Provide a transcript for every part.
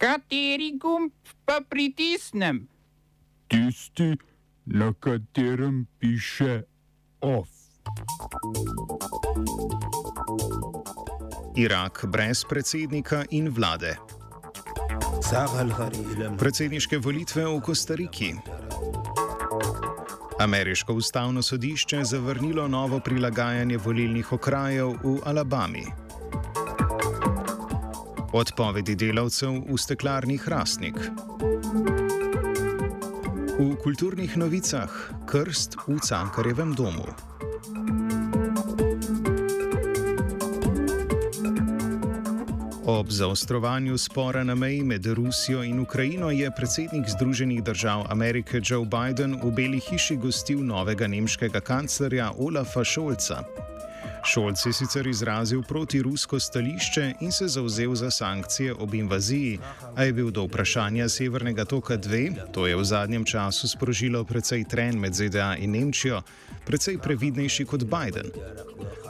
Kateri gumb pa pritisnem? Tisti, na katerem piše OF. Irak brez predsednika in vlade. Predsedniške volitve v Kostariki. Ameriško ustavno sodišče zavrnilo novo prilagajanje volilnih okrajev v Alabami. Odpovedi delavcev v steklarni Hrastnik. V kulturnih novicah krst v Cankarjevem domu. Ob zaostrovanju spora na meji med Rusijo in Ukrajino je predsednik Združenih držav Amerike Joe Biden v Beli hiši gostil novega nemškega kanclerja Olafa Scholza. Šolc je sicer izrazil protirusko stališče in se zauzel za sankcije ob invaziji, a je bil do vprašanja Severnega toka 2, to je v zadnjem času sprožilo precej tren med ZDA in Nemčijo, precej previdnejši kot Biden.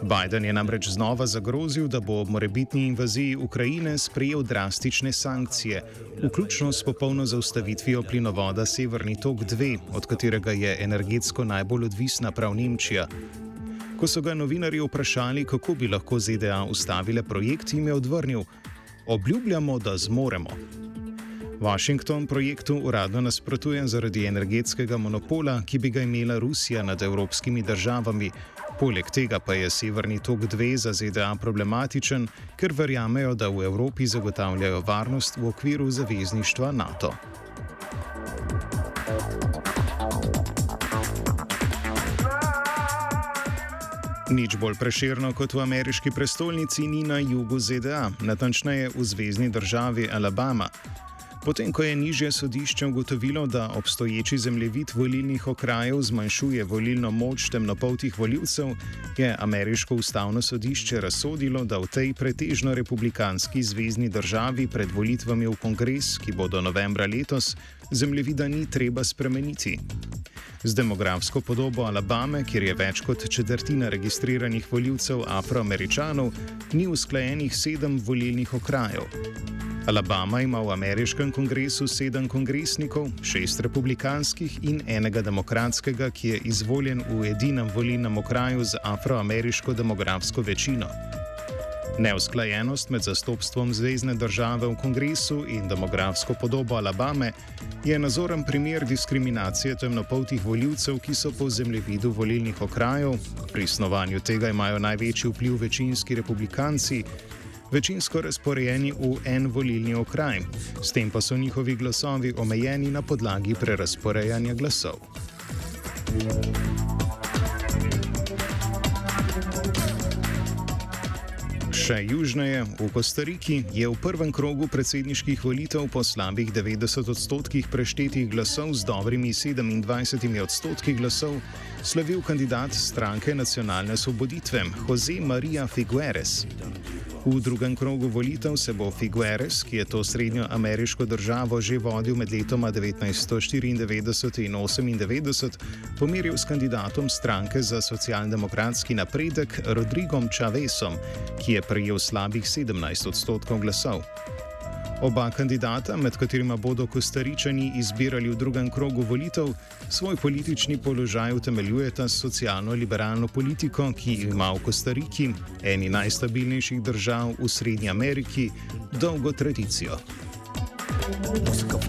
Biden je namreč znova zagrozil, da bo ob morebitni invaziji Ukrajine sprejel drastične sankcije, vključno s popolno zaustavitvijo plinovoda Severni tok 2, od katerega je energetsko najbolj odvisna prav Nemčija. Ko so ga novinarji vprašali, kako bi lahko ZDA ustavile projekt, jim je odvrnil: Obljubljamo, da zmoremo. Washington projektu uradno nasprotuje zaradi energetskega monopola, ki bi ga imela Rusija nad evropskimi državami. Poleg tega pa je Severni tok 2 za ZDA problematičen, ker verjamejo, da v Evropi zagotavljajo varnost v okviru zavezništva NATO. Nič bolj preširno kot v ameriški prestolnici ni na jugu ZDA, natančneje v zvezdni državi Alabama. Potem, ko je nižje sodišče ugotovilo, da obstoječi zemljevid volilnih okrajev zmanjšuje volilno moč temnopoltih voljivcev, je ameriško ustavno sodišče razsodilo, da v tej pretežno republikanski zvezdni državi pred volitvami v kongres, ki bodo novembra letos, zemljevida ni treba spremeniti. Z demografsko podobo Alabame, kjer je več kot četrtina registriranih voljivcev afroameričanov, ni usklajenih sedem volilnih okrajev. Alabama ima v ameriškem kongresu sedem kongresnikov, šest republikanskih in enega demokratskega, ki je izvoljen v edinem volilnem okraju z afroameriško demografsko večino. Neusklajenost med zastopstvom zvezdne države v kongresu in demografsko podobo Alabame je nazoren primer diskriminacije temnopoltih voljivcev, ki so po zemljevidu volilnih okrajev, pri snovanju tega imajo največji vpliv večinski republikanci, večinsko razporejeni v en volilni okraj, s tem pa so njihovi glasovi omejeni na podlagi prerasporejanja glasov. Še južneje, v Kostariki, je v prvem krogu predsedniških volitev po slabih 90 odstotkih preštetih glasov z dobrimi 27 odstotki glasov slavil kandidat stranke nacionalne svoboditve Jose Maria Figueres. V drugem krogu volitev se bo Figueres, ki je to srednjo ameriško državo že vodil med letoma 1994 in 1998, pomiril s kandidatom stranke za socialdemokratski napredek Rodrigom Chavezom, ki je prejel slabih 17 odstotkov glasov. Oba kandidata, med katerima bodo kostaričani izbirali v drugem krogu volitev, svoj politični položaj utemeljujeta s socialno-liberalno politiko, ki ima v Kostariki, eni najstabilnejših držav v Srednji Ameriki, dolgo tradicijo. Moskva,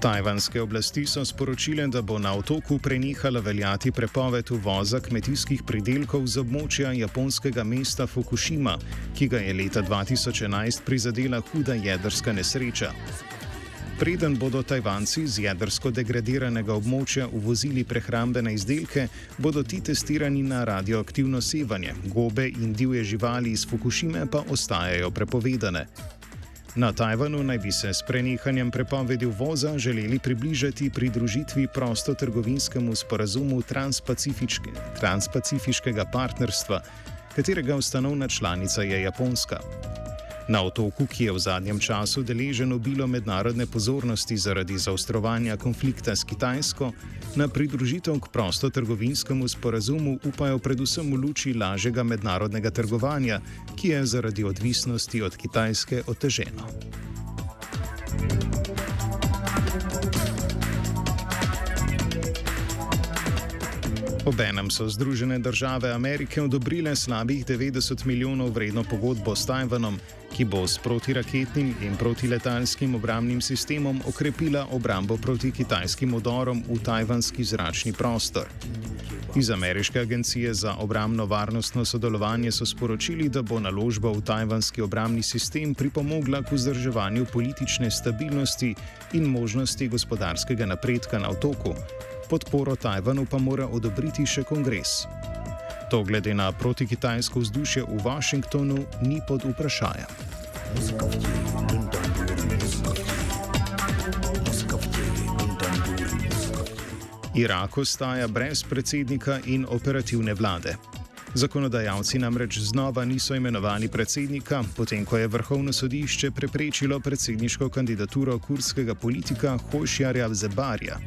Tajvanske oblasti so sporočile, da bo na otoku prenehala veljati prepoved uvoza kmetijskih pridelkov z območja japonskega mesta Fukushima, ki ga je leta 2011 prizadela huda jedrska nesreča. Preden bodo Tajvanci z jedrsko degradiranega območja uvozili prehrambene izdelke, bodo ti testirani na radioaktivno sevanje, gobe in divje živali iz Fukushime pa ostajajo prepovedane. Na Tajvanu naj bi se s prenehanjem prepovedi uvoza želeli približati pridružitvi prostotrgovinskemu sporazumu Transpacifiškega partnerstva, katerega ustanovna članica je Japonska. Na otoku, ki je v zadnjem času deležen obilo mednarodne pozornosti zaradi zaostrovanja konflikta s Kitajsko, na pridružitev k prostotrgovinskemu sporazumu upajo predvsem v luči lažjega mednarodnega trgovanja, ki je zaradi odvisnosti od Kitajske oteženo. Obenem so Združene države Amerike odobrile slabih 90 milijonov vredno pogodbo s Tajvanom, ki bo s protiraketnim in protiletalskim obramnim sistemom okrepila obrambo proti kitajskim udorom v tajvanski zračni prostor. Iz Ameriške agencije za obramno varnostno sodelovanje so sporočili, da bo naložba v tajvanski obramni sistem pripomogla k vzdrževanju politične stabilnosti in možnosti gospodarskega napredka na otoku. Podporo Tajvanu pa mora odobriti še kongres. To glede na protikitajsko vzdušje v Washingtonu ni pod vprašanjem. Irak ostaja brez predsednika in operativne vlade. Zakonodajalci namreč znova niso imenovali predsednika, potem ko je vrhovno sodišče preprečilo predsedniško kandidaturo kurskega politika Hošjarja Zebarja.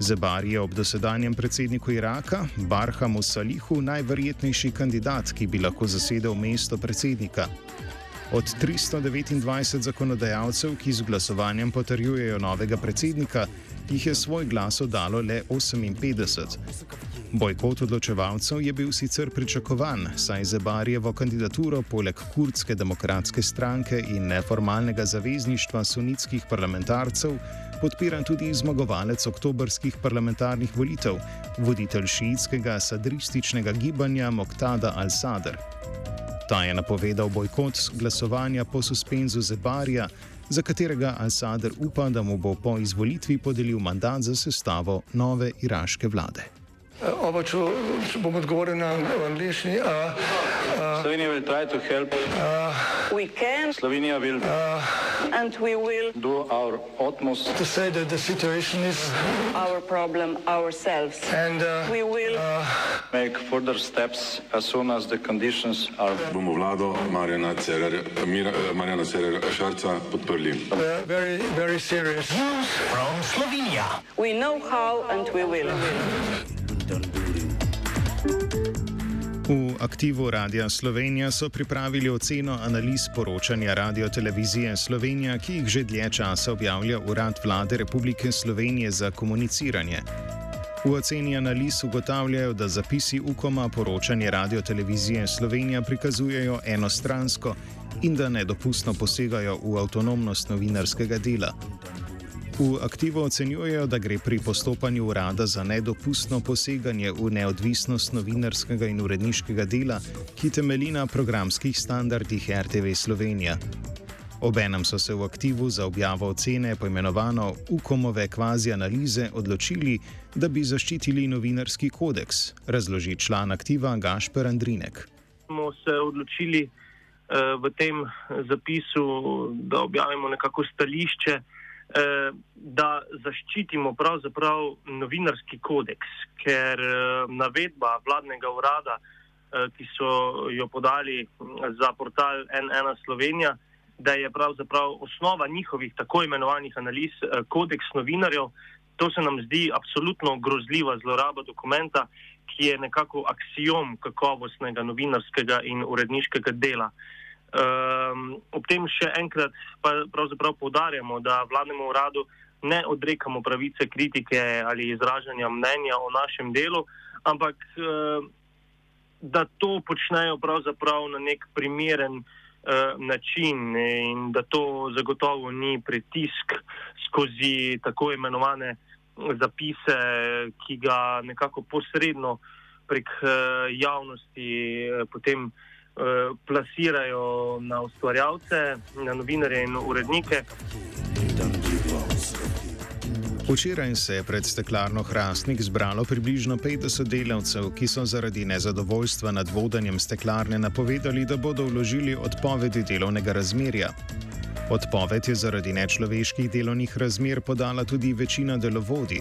Zebar je ob dosedanjem predsedniku Iraka, Barhamu Salihu, najverjetnejši kandidat, ki bi lahko zasedel mesto predsednika. Od 329 zakonodajalcev, ki z glasovanjem potrjujejo novega predsednika, jih je svoj glas oddalo le 58. Bojkot odločevalcev je bil sicer pričakovan, saj Zebarjevo kandidaturo poleg kurdske demokratske stranke in neformalnega zavezništva sunitskih parlamentarcev podpira tudi zmagovalec oktobrskih parlamentarnih volitev, voditelj šiitskega sadrističnega gibanja Moktada al-Sadr. Ta je napovedal bojkot glasovanja po suspenzu Zebarja, za katerega al-Sadr upa, da mu bo po izvolitvi podelil mandat za sestavo nove iraške vlade. Oba, če, če bom odgovoril na angliški. Slovenija bo poskušala pomagati. Slovenija bo naredila naš utmost, da bo rekla, da je situacija naš problem, sami. In da bomo naredili nadaljnje korake, as soon as the conditions are. Bomo vlado Marjana Cererera Šarca podprli. Zelo, zelo resno. Slovenija. We know how and we will. V aktivu Radia Slovenija so pripravili oceno analiz poročanja Radio Televizije Slovenija, ki jih že dlje časa objavlja Urad Vlade Republike Slovenije za komuniciranje. V oceni analiz ugotavljajo, da zapisi UKOM-a poročanje Radio Televizije Slovenija prikazujejo enostransko in da nedopustno posegajo v avtonomnost novinarskega dela. V aktivu ocenjujejo, da gre pri postopanju urada za nedopustno poseganje v neodvisnost novinarskega in uredniškega dela, ki temelji na programskih standardih RTV Slovenija. Obenem so se v aktivu za objavo ocene, poimenovano UKOM-ove kvazi analize, odločili, da bi zaščitili novinarski kodeks, razloži član aktiva Gašper Andrinek. Smo se odločili uh, v tem zapisu, da objavimo nekako stališče. Eh, da zaščitimo pravzaprav novinarski kodeks, ker eh, navedba vladnega urada, eh, ki so jo podali za portal N1 Slovenija, da je pravzaprav osnova njihovih tako imenovanih analiz kodeks novinarjev, to se nam zdi absolutno grozljiva zloraba dokumenta, ki je nekako aksijom kakovostnega novinarskega in uredniškega dela. Um, ob tem še enkrat pa povdarjamo, da vladnemu uradu ne odrekamo pravice kritike ali izražanja mnenja o našem delu, ampak uh, da to počnejo pravzaprav na nek primeren uh, način in da to zagotovo ni pritisk skozi tako imenovane zapise, ki ga nekako posredno prek uh, javnosti uh, potem. Eh, plasirajo na ustvarjalce, na novinarje in urednike. Včeraj se je pred steklarno Hrastnik zbralo približno 50 delavcev, ki so zaradi nezadovoljstva nad vodenjem steklarne napovedali, da bodo vložili odpovedi delovnega razmerja. Odpoved je zaradi nečloveških delovnih razmer podala tudi večina delovodij.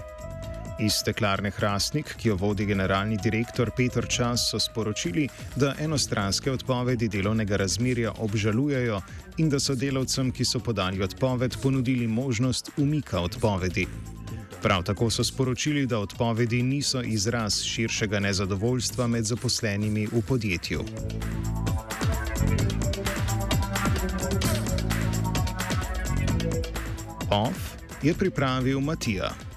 Iz steklarne Hrastnik, ki jo vodi generalni direktor Petr Čas, so sporočili, da enostranske odpovedi delovnega razmerja obžalujejo in da so delavcem, ki so podali odpoved, ponudili možnost umika odpovedi. Prav tako so sporočili, da odpovedi niso izraz širšega nezadovoljstva med zaposlenimi v podjetju. OF je pripravil Matija.